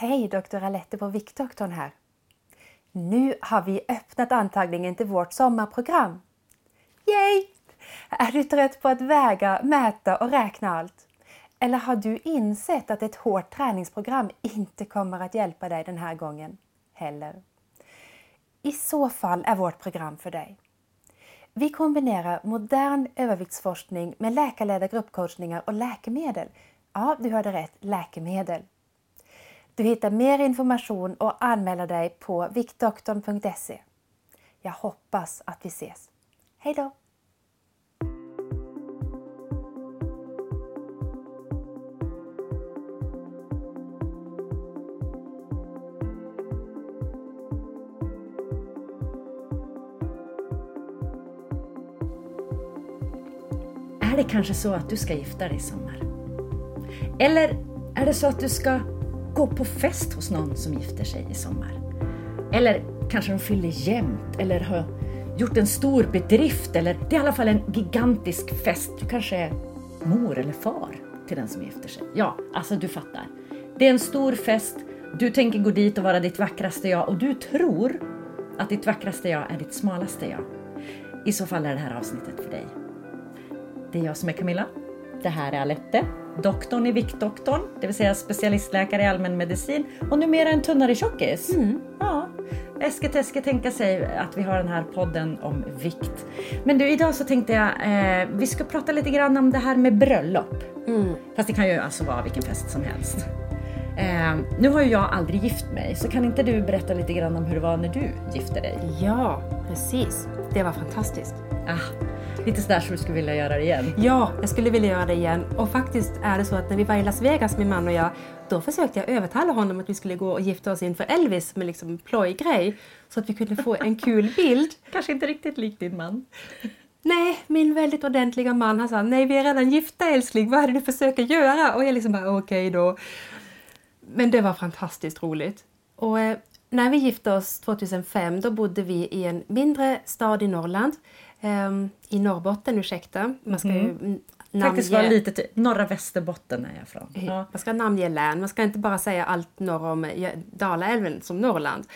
Hej, doktor Alette på Viktdoktorn här. Nu har vi öppnat antagningen till vårt sommarprogram. Yay! Är du trött på att väga, mäta och räkna allt? Eller har du insett att ett hårt träningsprogram inte kommer att hjälpa dig den här gången heller? I så fall är vårt program för dig. Vi kombinerar modern överviktsforskning med läkarledda gruppcoachningar och läkemedel. Ja, du hörde rätt, läkemedel. Du hittar mer information och anmäler dig på viktdoktorn.se. Jag hoppas att vi ses. Hej då! Är det kanske så att du ska gifta dig i sommar? Eller är det så att du ska gå på fest hos någon som gifter sig i sommar? Eller kanske de fyller jämnt eller har gjort en stor bedrift eller det är i alla fall en gigantisk fest. Du kanske är mor eller far till den som gifter sig. Ja, alltså du fattar. Det är en stor fest, du tänker gå dit och vara ditt vackraste jag och du tror att ditt vackraste jag är ditt smalaste jag. I så fall är det här avsnittet för dig. Det är jag som är Camilla. Det här är Alette, doktorn i Viktdoktorn, det vill säga specialistläkare i allmänmedicin och numera en tunnare tjockis. Mm. Ja, Äsketäske tänka sig att vi har den här podden om vikt. Men du, idag så tänkte jag eh, vi ska prata lite grann om det här med bröllop. Mm. Fast det kan ju alltså vara vilken fest som helst. Eh, nu har ju jag aldrig gift mig, så kan inte du berätta lite grann om hur det var när du gifte dig? Ja, precis. Det var fantastiskt. Ah, lite sådär som du skulle vilja göra det igen. Ja, jag skulle vilja göra det igen. Och faktiskt är det så att när vi var i Las Vegas, min man och jag, då försökte jag övertala honom att vi skulle gå och gifta oss inför Elvis med liksom plojgrej. Så att vi kunde få en kul bild. Kanske inte riktigt lik din man. Nej, min väldigt ordentliga man han sa nej vi är redan gifta älskling, vad är det du försöker göra? Och jag liksom bara okej okay då. Men det var fantastiskt roligt. Och eh, när vi gifte oss 2005 då bodde vi i en mindre stad i Norrland. Eh, I Norrbotten, ursäkta. Man ska ju namnge... Faktiskt var lite till norra Västerbotten är jag från. Ja. Man ska namnge län, man ska inte bara säga allt norr om eh, Dalaälven som Norrland.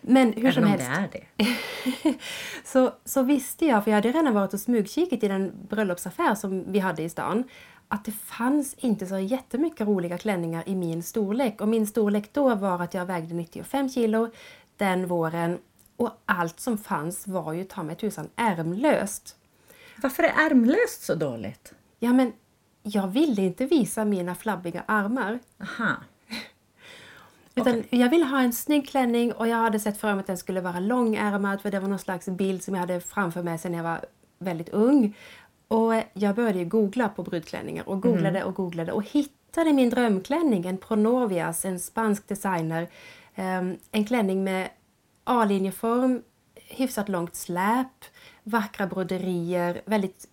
Men hur Även som om helst. det är det. så, så visste jag, för jag hade redan varit och smygkikat i den bröllopsaffär som vi hade i stan, att det fanns inte så jättemycket roliga klänningar i min storlek. Och min storlek då var att jag vägde 95 kilo den våren och allt som fanns var ju ta mig tusan ärmlöst. Varför är ärmlöst så dåligt? Ja men jag ville inte visa mina flabbiga armar. Aha. Utan jag ville ha en snygg klänning och jag hade sett för mig att den skulle vara långärmad för det var någon slags bild som jag hade framför mig sedan jag var väldigt ung. Och jag började googla på brudklänningar och googlade och googlade och hittade min drömklänning, en Pronovias, en spansk designer. Um, en klänning med A-linjeform, hyfsat långt släp, vackra broderier, väldigt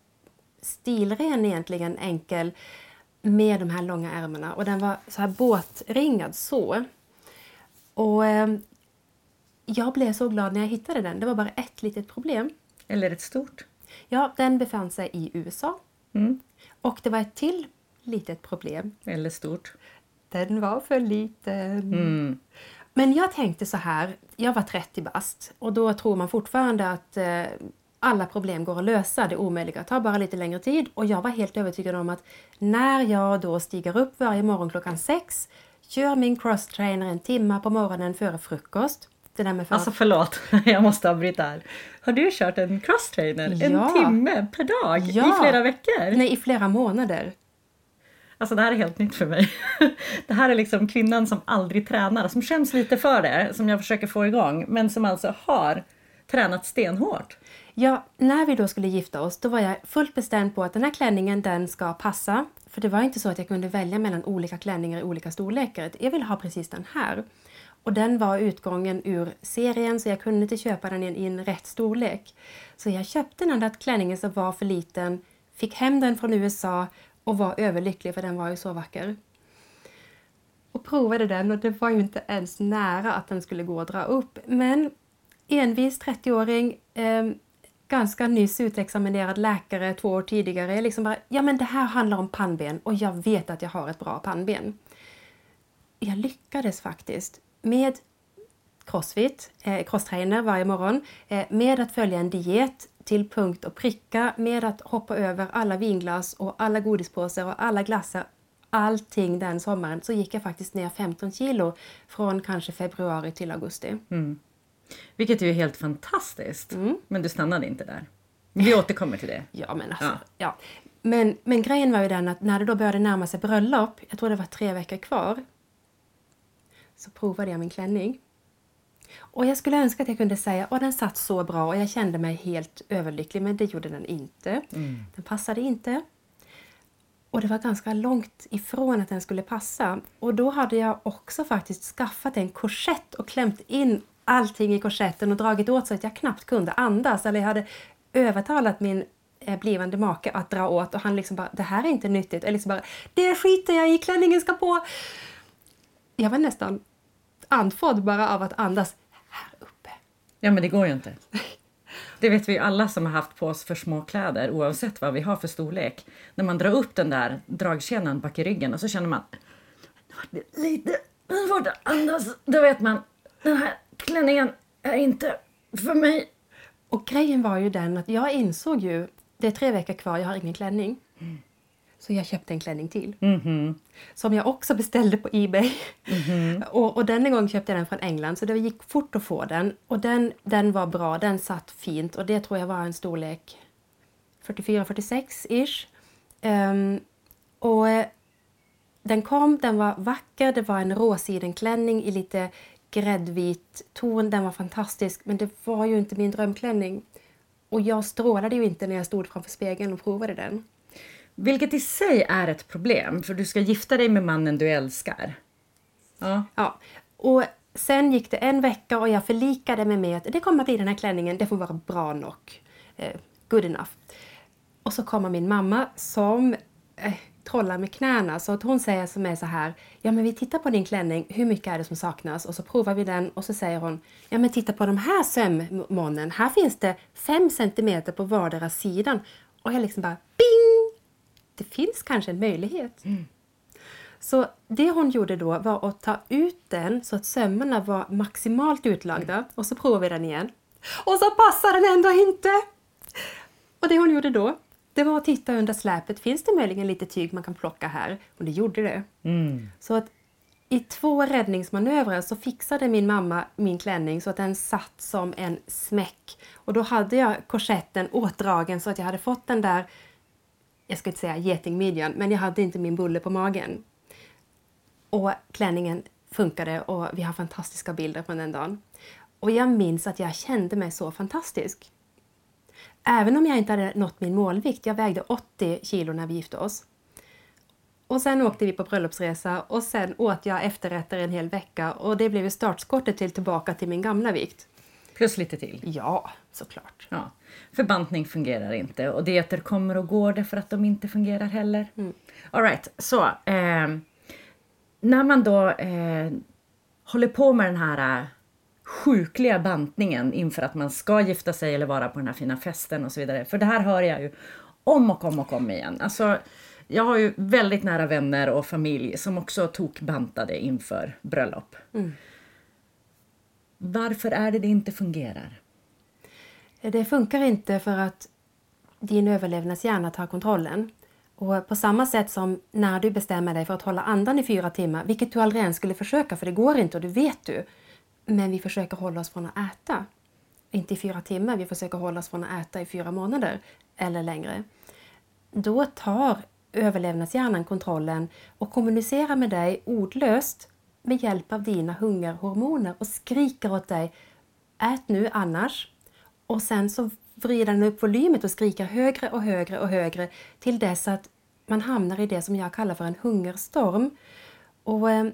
stilren egentligen, enkel med de här långa ärmarna och den var så här båtringad så. Och eh, jag blev så glad när jag hittade den. Det var bara ett litet problem. Eller ett stort. Ja, den befann sig i USA. Mm. Och det var ett till litet problem. Eller stort. Den var för liten. Mm. Men jag tänkte så här, jag var 30 bast och då tror man fortfarande att eh, alla problem går att lösa, det omöjliga tar bara lite längre tid och jag var helt övertygad om att när jag då stiger upp varje morgon klockan sex, kör min crosstrainer en timme på morgonen före frukost. Det där med för... Alltså förlåt, jag måste avbryta här. Har du kört en crosstrainer Ja. en timme per dag i Ja. flera veckor? Nej, i flera månader. Alltså det här är helt nytt för mig. Det här är liksom kvinnan som aldrig tränar, som känns lite för det, som jag försöker få igång, men som alltså har tränat stenhårt. Ja, när vi då skulle gifta oss då var jag fullt bestämd på att den här klänningen den ska passa. För det var inte så att jag kunde välja mellan olika klänningar i olika storlekar. Jag ville ha precis den här. Och den var utgången ur serien så jag kunde inte köpa den i en, i en rätt storlek. Så jag köpte den där klänningen som var för liten, fick hem den från USA och var överlycklig för den var ju så vacker. Och provade den och det var ju inte ens nära att den skulle gå att dra upp. Men envis 30-åring, eh, ganska nyss utexaminerad läkare två år tidigare. Jag liksom bara, ja men det här handlar om pannben och jag vet att jag har ett bra pannben. jag lyckades faktiskt med crossfit, eh, crosstrainer varje morgon, eh, med att följa en diet till punkt och pricka, med att hoppa över alla vinglas och alla godispåsar och alla glassar allting den sommaren så gick jag faktiskt ner 15 kilo från kanske februari till augusti. Mm. Vilket är helt fantastiskt. Mm. Men du stannade inte där. Vi återkommer till det. Ja, men alltså, Ja. ja. Men, men grejen var ju den att när det då började närma sig bröllop, jag tror det var tre veckor kvar, så provade jag min klänning. Och jag skulle önska att jag kunde säga att den satt så bra och jag kände mig helt överlycklig, men det gjorde den inte. Den passade inte. Och det var ganska långt ifrån att den skulle passa. Och då hade jag också faktiskt skaffat en korsett och klämt in allting i korsetten och dragit åt så att jag knappt kunde andas. Eller jag hade övertalat min eh, blivande make att dra åt och han liksom bara, det här är inte nyttigt. Eller liksom bara, det skiter jag i, klänningen ska på. Jag var nästan andfådd bara av att andas här uppe. Ja, men det går ju inte. Det vet vi ju alla som har haft på oss för små kläder oavsett vad vi har för storlek. När man drar upp den där dragkedjan bak i ryggen och så känner man "Nu vart det lite svårt att andas. Då vet man den här klänningen är inte för mig. Och grejen var ju den att jag insåg ju, det är tre veckor kvar, jag har ingen klänning. Så jag köpte en klänning till. Som jag också beställde på Ebay. och, och denna gång köpte jag den från England så det gick fort att få den. Och den, den var bra, den satt fint och det tror jag var en storlek 44-46-ish. Ehm, och eh, den kom, den var vacker, det var en råsidenklänning i lite gräddvit ton. Den var fantastisk, men det var ju inte min drömklänning. Och jag strålade ju inte när jag stod framför spegeln och provade den. Vilket i sig är ett problem för du ska gifta dig med mannen du älskar. Ja. Ja, och sen gick det en vecka och jag förlikade mig med att det kommer att bli den här klänningen, det får vara bra nog. Eh, good enough. Och så kommer min mamma som eh, trollar med knäna så att hon säger som är så här, ja men vi tittar på din klänning, hur mycket är det som saknas? Och så provar vi den och så säger hon, ja men titta på de här sömmånen, här finns det fem centimeter på vardera sidan. Och jag liksom bara, bing! Det finns kanske en möjlighet. Så det hon gjorde då var att ta ut den så att sömmarna var maximalt utlagda och så provade vi den igen. Och så passade den ändå inte! Och det hon gjorde då, det var att titta under släpet. Finns det möjligen lite tyg man kan plocka här? Och det gjorde det. Så att i två räddningsmanövrer så fixade min mamma min klänning så att den satt som en smäck. Och då hade jag korsetten åtdragen så att jag hade fått den där, jag ska inte säga getingmidjan, men jag hade inte min bulle på magen. Och klänningen funkade och vi har fantastiska bilder från den dagen. Och jag minns att jag kände mig så fantastisk. Även om jag inte hade nått min målvikt, jag vägde 80 kilo när vi gifte oss. Och sen åkte vi på bröllopsresa och sen åt jag efterrätter en hel vecka och det blev startskottet till tillbaka till min gamla vikt. Plus lite till. Ja, såklart. Ja. För bantning fungerar inte och dieter kommer och går därför att de inte fungerar heller. All right, så eh, när man då eh, håller på med den här eh, sjukliga bantningen inför att man ska gifta sig eller vara på den här fina festen och så vidare. För det här hör jag ju om och om och om igen. Alltså, jag har ju väldigt nära vänner och familj som också tokbantade inför bröllop. Varför är det det inte fungerar? Det funkar inte för att din överlevnadshjärna tar kontrollen. Och på samma sätt som när du bestämmer dig för att hålla andan i fyra timmar, vilket du aldrig ens skulle försöka för det går inte och det vet du. Men vi försöker hålla oss från att äta. Inte i fyra timmar, vi försöker hålla oss från att äta i fyra månader eller längre. Då tar överlevnadshjärnan kontrollen och kommunicerar med dig ordlöst med hjälp av dina hungerhormoner och skriker åt dig Ät nu annars. Och sen så vrider den upp volymet och skriker högre och högre och högre till dess att man hamnar i det som jag kallar för en hungerstorm. Och eh,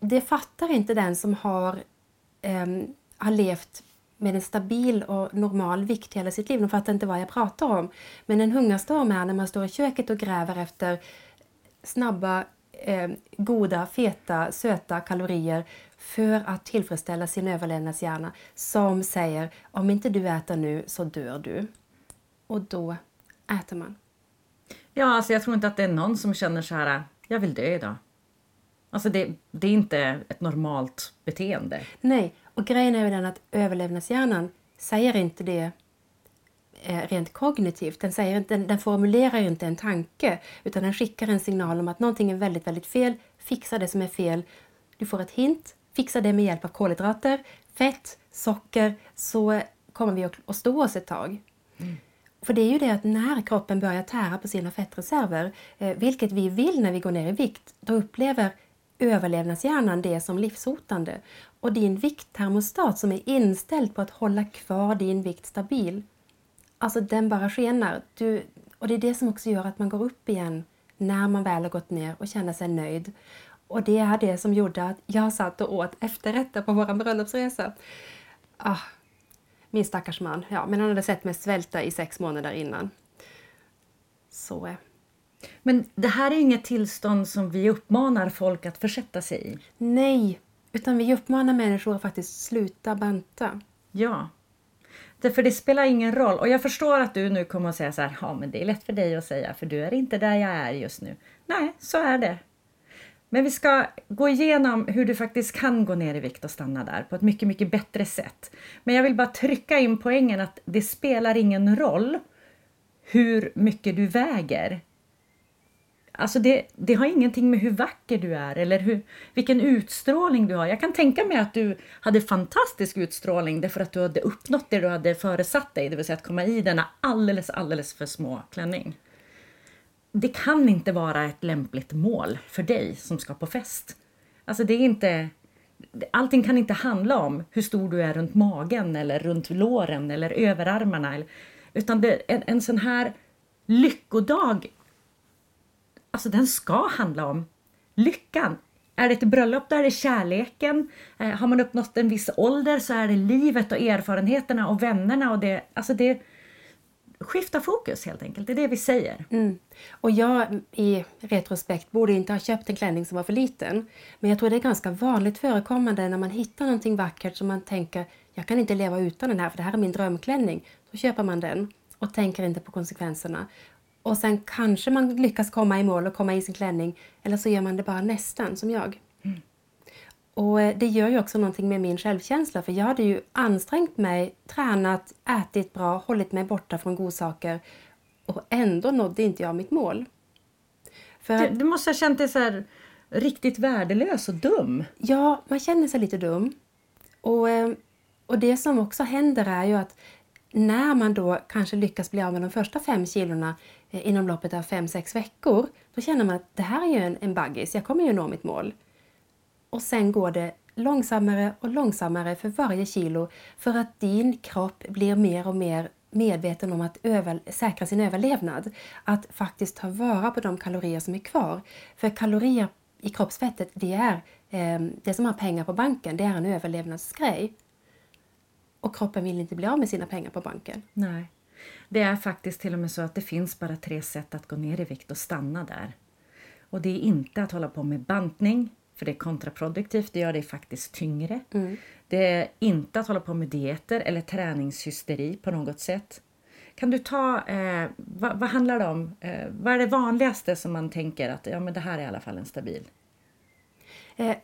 det fattar inte den som har, eh, har levt med en stabil och normal vikt hela sitt liv. De fattar inte vad jag pratar om. Men en hungerstorm är när man står i köket och gräver efter snabba, eh, goda, feta, söta kalorier för att tillfredsställa sin överlevnadshjärna som säger om inte du äter nu så dör du. Och då äter man. Ja, alltså jag tror inte att det är någon som känner så här, jag vill dö idag. Alltså det, det är inte ett normalt beteende. Nej, och grejen är ju den att överlevnadshjärnan säger inte det rent kognitivt. Den, säger, den, den formulerar ju inte en tanke utan den skickar en signal om att någonting är väldigt, väldigt fel. Fixa det som är fel. Du får ett hint. Fixa det med hjälp av kolhydrater, fett, socker så kommer vi att, stå oss ett tag. För det är ju det att när kroppen börjar tära på sina fettreserver, eh, vilket vi vill när vi går ner i vikt, då upplever överlevnadshjärnan det som livshotande. Och din vikttermostat som är inställd på att hålla kvar din vikt stabil, alltså den bara skenar. Du, och det är det som också gör att man går upp igen när man väl har gått ner och känner sig nöjd. Och det är det som gjorde att jag satt och åt efterrätter på vår bröllopsresa. Ah, min stackars man. Ja, men han hade sett mig svälta i sex månader innan. Så... eh, Men det här är inget tillstånd som vi uppmanar folk att försätta sig i. Nej, utan vi uppmanar människor att faktiskt sluta banta. Ja. För det spelar ingen roll. Och jag förstår att du nu kommer att säga så här, ja men det är lätt för dig att säga för du är inte där jag är just nu. Nej, så är det. Men vi ska gå igenom hur du faktiskt kan gå ner i vikt och stanna där på ett mycket, mycket bättre sätt. Men jag vill bara trycka in poängen att det spelar ingen roll hur mycket du väger. Alltså det, det har ingenting med hur vacker du är eller hur, vilken utstrålning du har. Jag kan tänka mig att du hade fantastisk utstrålning därför att du hade uppnått det du hade föresatt dig, det vill säga att komma i denna alldeles, alldeles för små klänning. Det kan inte vara ett lämpligt mål för dig som ska på fest. Alltså det är inte... Allting kan inte handla om hur stor du är runt magen eller runt låren eller överarmarna. Utan det, en, en sån här lyckodag Alltså den ska handla om lyckan. Är det ett bröllop då är det kärleken. Eh, har man uppnått en viss ålder så är det livet och erfarenheterna och vännerna och det, alltså det skifta fokus helt enkelt. Det är det vi säger. Mm. Och jag i retrospekt borde inte ha köpt en klänning som var för liten. Men jag tror det är ganska vanligt förekommande när man hittar någonting vackert som man tänker jag kan inte leva utan den här för det här är min drömklänning. Då köper man den och tänker inte på konsekvenserna. Och sen kanske man lyckas komma i mål och komma i sin klänning eller så gör man det bara nästan som jag. Och eh, det gör ju också någonting med min självkänsla för jag hade ju ansträngt mig, tränat, ätit bra, hållit mig borta från godsaker och ändå nådde inte jag mitt mål. För Du, du måste ha känt dig så här riktigt värdelös och dum. ja, man känner sig lite dum. Och, eh, och det som också händer är ju att när man då kanske lyckas bli av med de första fem kilorna eh, inom loppet av fem, sex veckor, då känner man att det här är ju en, en baggis, jag kommer ju nå mitt mål. Och sen går det långsammare och långsammare för varje kilo för att din kropp blir mer och mer medveten om att över, säkra sin överlevnad. Att faktiskt ta vara på de kalorier som är kvar. För kalorier i kroppsfettet, det är eh, det som har pengar på banken, det är en överlevnadsgrej. Och kroppen vill inte bli av med sina pengar på banken. Nej. Det är faktiskt till och med så att det finns bara tre sätt att gå ner i vikt och stanna där. Och det är inte att hålla på med bantning, för det är kontraproduktivt, det gör dig faktiskt tyngre. Det är inte att hålla på med dieter eller träningshysteri på något sätt. Kan du ta, eh, vad, vad handlar det om? Eh, vad är det vanligaste som man tänker att ja, men det här är i alla fall en stabil? Eh,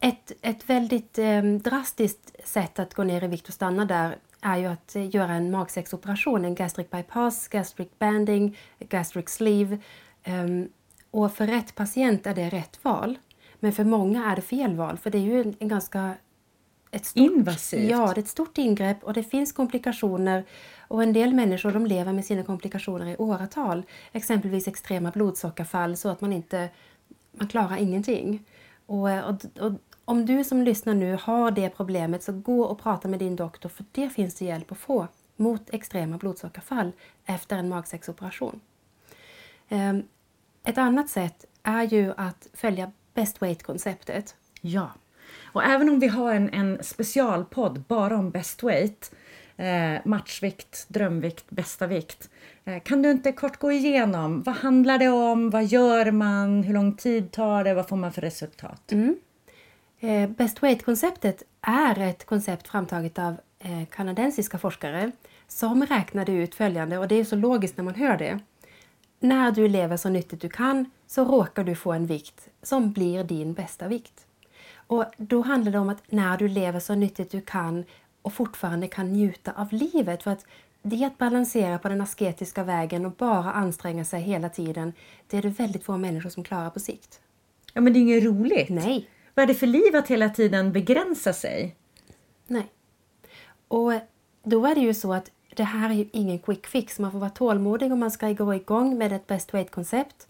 Ett, ett väldigt eh, drastiskt sätt att gå ner i vikt och stanna där är ju att eh, göra en magsäcksoperation, en gastric bypass, gastric banding, gastric sleeve. Ehm, Och för rätt patient är det rätt val. Men för många är det fel val, för det är ju en, en ganska ett stort, Invasivt. Ja, det är ett stort ingrepp och det finns komplikationer. Och en del människor de lever med sina komplikationer i åratal. Exempelvis extrema blodsockerfall så att man inte man klarar ingenting. Och, och, och om du som lyssnar nu har det problemet så gå och prata med din doktor för det finns det hjälp att få mot extrema blodsockerfall efter en magsäcksoperation. Ehm, Ett annat sätt är ju att följa best weight-konceptet. Ja. Och även om vi har en, en specialpodd bara om best weight, eh, matchvikt, drömvikt, bästa vikt. Eh, kan du inte kort gå igenom vad handlar det om, vad gör man, hur lång tid tar det, vad får man för resultat? Eh, Best weight-konceptet är ett koncept framtaget av eh, kanadensiska forskare som räknade ut följande, och det är så logiskt när man hör det. När du lever så nyttigt du kan, så råkar du få en vikt som blir din bästa vikt. Och då handlar det om att när du lever så nyttigt du kan och fortfarande kan njuta av livet. För att det att balansera på den asketiska vägen och bara anstränga sig hela tiden, det är det väldigt få människor som klarar på sikt. Ja, men det är inget roligt. Nej. Vad är det för liv att hela tiden begränsa sig? Nej. Och då är det ju så att det här är ju ingen quick fix. Man får vara tålmodig om man ska gå igång med ett best weight-koncept.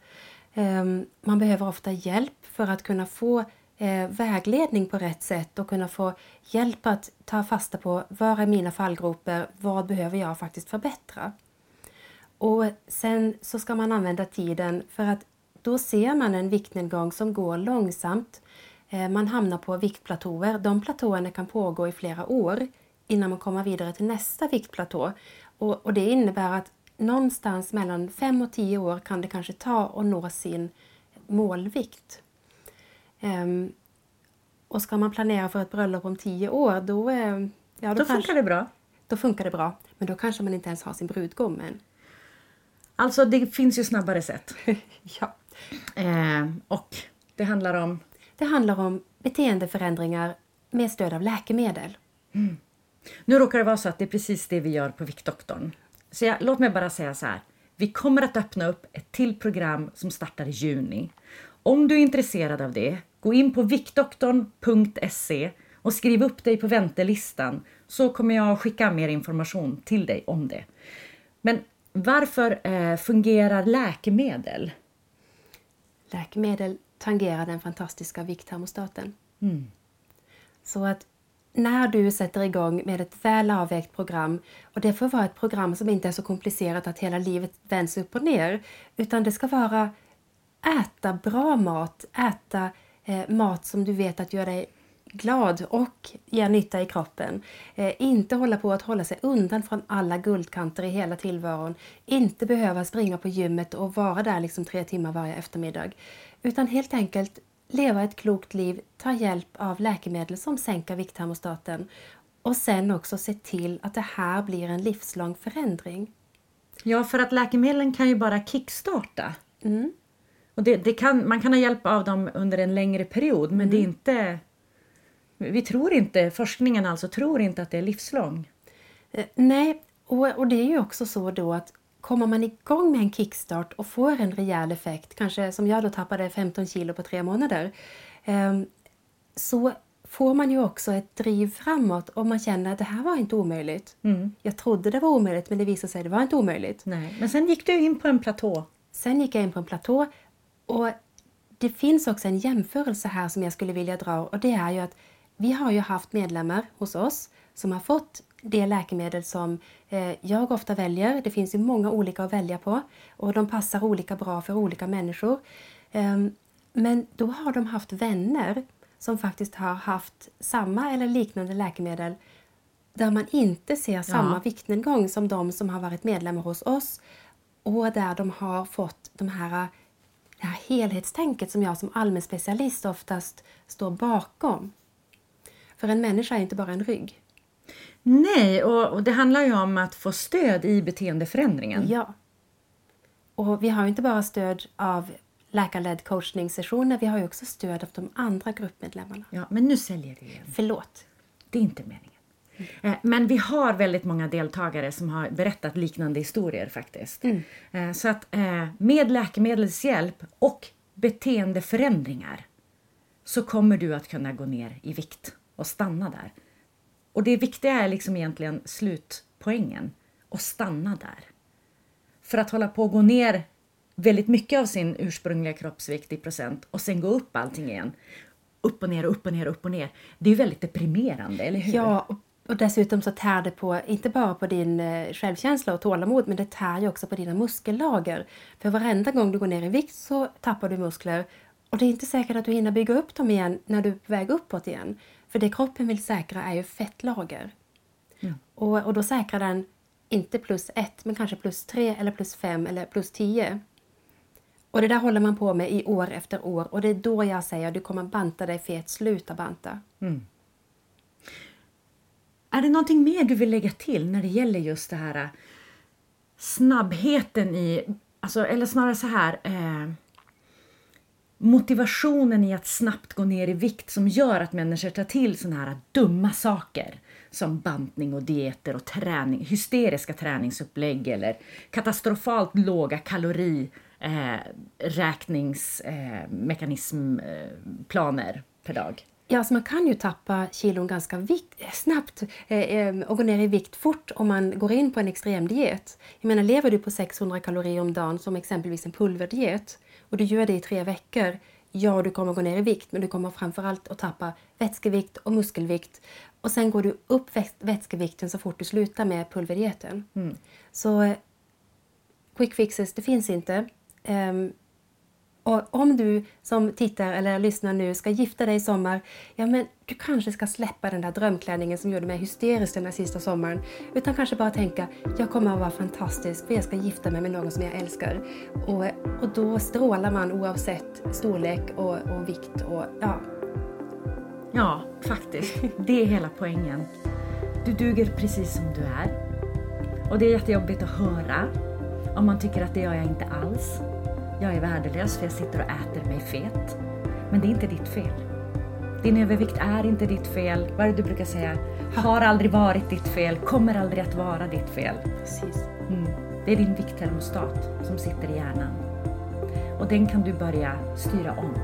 Ehm, man behöver ofta hjälp för att kunna få eh, vägledning på rätt sätt och kunna få hjälp att ta fasta på var är mina fallgropar, vad behöver jag faktiskt förbättra? Och sen så ska man använda tiden för att då ser man en viktnedgång som går långsamt. Eh, man hamnar på viktplatåer. De platåerna kan pågå i flera år innan man kommer vidare till nästa viktplatå. Och, och det innebär att någonstans mellan 5 och 10 år kan det kanske ta att nå sin målvikt. Um, och ska man planera för ett bröllop om 10 år då, ja, då, då kanske, funkar det bra. Då funkar det bra, men då kanske man inte ens har sin brudgum än. Alltså det finns ju snabbare sätt. ja. Eh, och det handlar om? Det handlar om beteendeförändringar med stöd av läkemedel. Mm. Nu råkar det vara så att det är precis det vi gör på Viktdoktorn. Så jag, låt mig bara säga så här. Vi kommer att öppna upp ett till program som startar i juni. Om du är intresserad av det, gå in på viktdoktorn.se och skriv upp dig på väntelistan så kommer jag skicka mer information till dig om det. Men varför eh, fungerar läkemedel? Läkemedel tangerar den fantastiska vikttermostaten. Mm. Så att när du sätter igång med ett väl avvägt program och det får vara ett program som inte är så komplicerat att hela livet vänds upp och ner utan det ska vara äta bra mat, äta eh, mat som du vet att gör dig glad och ger nytta i kroppen. Eh, inte hålla på att hålla sig undan från alla guldkanter i hela tillvaron. Inte behöva springa på gymmet och vara där liksom tre timmar varje eftermiddag. Utan helt enkelt leva ett klokt liv, ta hjälp av läkemedel som sänker vikttermostaten och sen också se till att det här blir en livslång förändring. Ja, för att läkemedlen kan ju bara kickstarta. Mm. Och det, det, kan, man kan ha hjälp av dem under en längre period men mm. det är mm. inte... Vi tror inte, forskningen alltså tror inte att det är livslång. Eh, nej, och, och det är ju också så då att kommer man igång med en kickstart och får en rejäl effekt, kanske som jag då tappade 15 kilo på tre månader, ehm, så får man ju också ett driv framåt och man känner att det här var inte omöjligt. Mm. Jag trodde det var omöjligt men det visade sig att det var inte omöjligt. Nej. Men sen gick du in på en platå. Sen gick jag in på en platå och det finns också en jämförelse här som jag skulle vilja dra och det är ju att vi har ju haft medlemmar hos oss som har fått det läkemedel som eh, jag ofta väljer. Det finns ju många olika att välja på och de passar olika bra för olika människor. Ehm, men då har de haft vänner som faktiskt har haft samma eller liknande läkemedel där man inte ser samma ja. viktnedgång som de som har varit medlemmar hos oss och där de har fått de här, det här helhetstänket som jag som allmän specialist oftast står bakom. För en människa är inte bara en rygg. Nej, och, och, det handlar ju om att få stöd i beteendeförändringen. Ja. Och vi har inte bara stöd av läkarledd coachningssessioner, vi har ju också stöd av de andra gruppmedlemmarna. Ja, men nu säljer du igen. Förlåt. Det är inte meningen. Mm. Men vi har väldigt många deltagare som har berättat liknande historier faktiskt. Mm. Eh, så att eh, med läkemedelshjälp och beteendeförändringar så kommer du att kunna gå ner i vikt och stanna där. Och det viktiga är liksom egentligen slutpoängen, och stanna där. För att hålla på att gå ner väldigt mycket av sin ursprungliga kroppsvikt i procent och sen gå upp allting igen. Upp och ner, upp och ner, upp och ner. Det är väldigt deprimerande, eller hur? Ja, och dessutom så tär det på, inte bara på din eh, självkänsla och tålamod, men det tär ju också på dina muskellager. För varenda gång du går ner i vikt så tappar du muskler och det är inte säkert att du hinner bygga upp dem igen när du är på väg uppåt igen. För det kroppen vill säkra är ju fettlager. Mm. Och, och då säkrar den inte plus ett, men kanske plus tre eller plus fem eller plus tio. Och det där håller man på med i år efter år och det är då jag säger att du kommer banta dig fet, sluta banta. Mm. Är det någonting mer du vill lägga till när det gäller just det här äh, snabbheten i, alltså, eller snarare så här, eh, motivationen i att snabbt gå ner i vikt som gör att människor tar till såna här dumma saker som bantning och dieter och träning, hysteriska träningsupplägg eller katastrofalt låga kaloriräkningsmekanismplaner eh, eh, eh, per dag. Ja, alltså man kan ju tappa kilon ganska vikt, eh, snabbt eh, eh, och gå ner i vikt fort om man går in på en extrem diet. Jag menar, lever du på 600 kalorier om dagen som exempelvis en pulverdiet och du gör det i tre veckor, ja, du kommer gå ner i vikt, men du kommer framförallt att tappa vätskevikt och muskelvikt. Och sen går du upp vätskevikten så fort du slutar med pulverdieten. Mm. Så eh, quick fixes, det finns inte. Um, och om du som tittar eller lyssnar nu ska gifta dig i sommar, ja men du kanske ska släppa den där drömklänningen som gjorde mig hysterisk den där sista sommaren. Utan kanske bara tänka, jag kommer att vara fantastisk för jag ska gifta mig med någon som jag älskar. Och, och då strålar man oavsett storlek och, och vikt och ja. Ja, faktiskt. Det är hela poängen. Du duger precis som du är. Och det är jättejobbigt att höra om man tycker att det gör jag inte alls. Jag är värdelös för jag sitter och äter mig fet. Men det är inte ditt fel. Din övervikt är inte ditt fel. Vad är det du brukar säga? Har aldrig varit ditt fel, kommer aldrig att vara ditt fel. Precis. Mm. Det är din vikttermostat som sitter i hjärnan. Och den kan du börja styra om.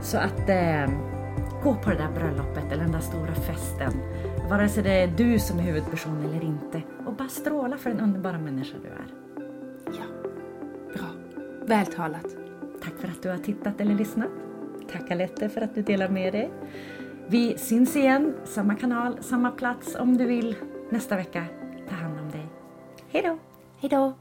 Så att eh, gå på det där bröllopet eller den där stora festen. Vare sig det är du som är huvudperson eller inte. Och bara stråla för den underbara människa du är. Vältalat. Tack för att du har tittat eller lyssnat. Tack Alette för att du delar med dig. Vi syns igen, samma kanal, samma plats om du vill nästa vecka. Ta hand om dig. Hej då! Hej då!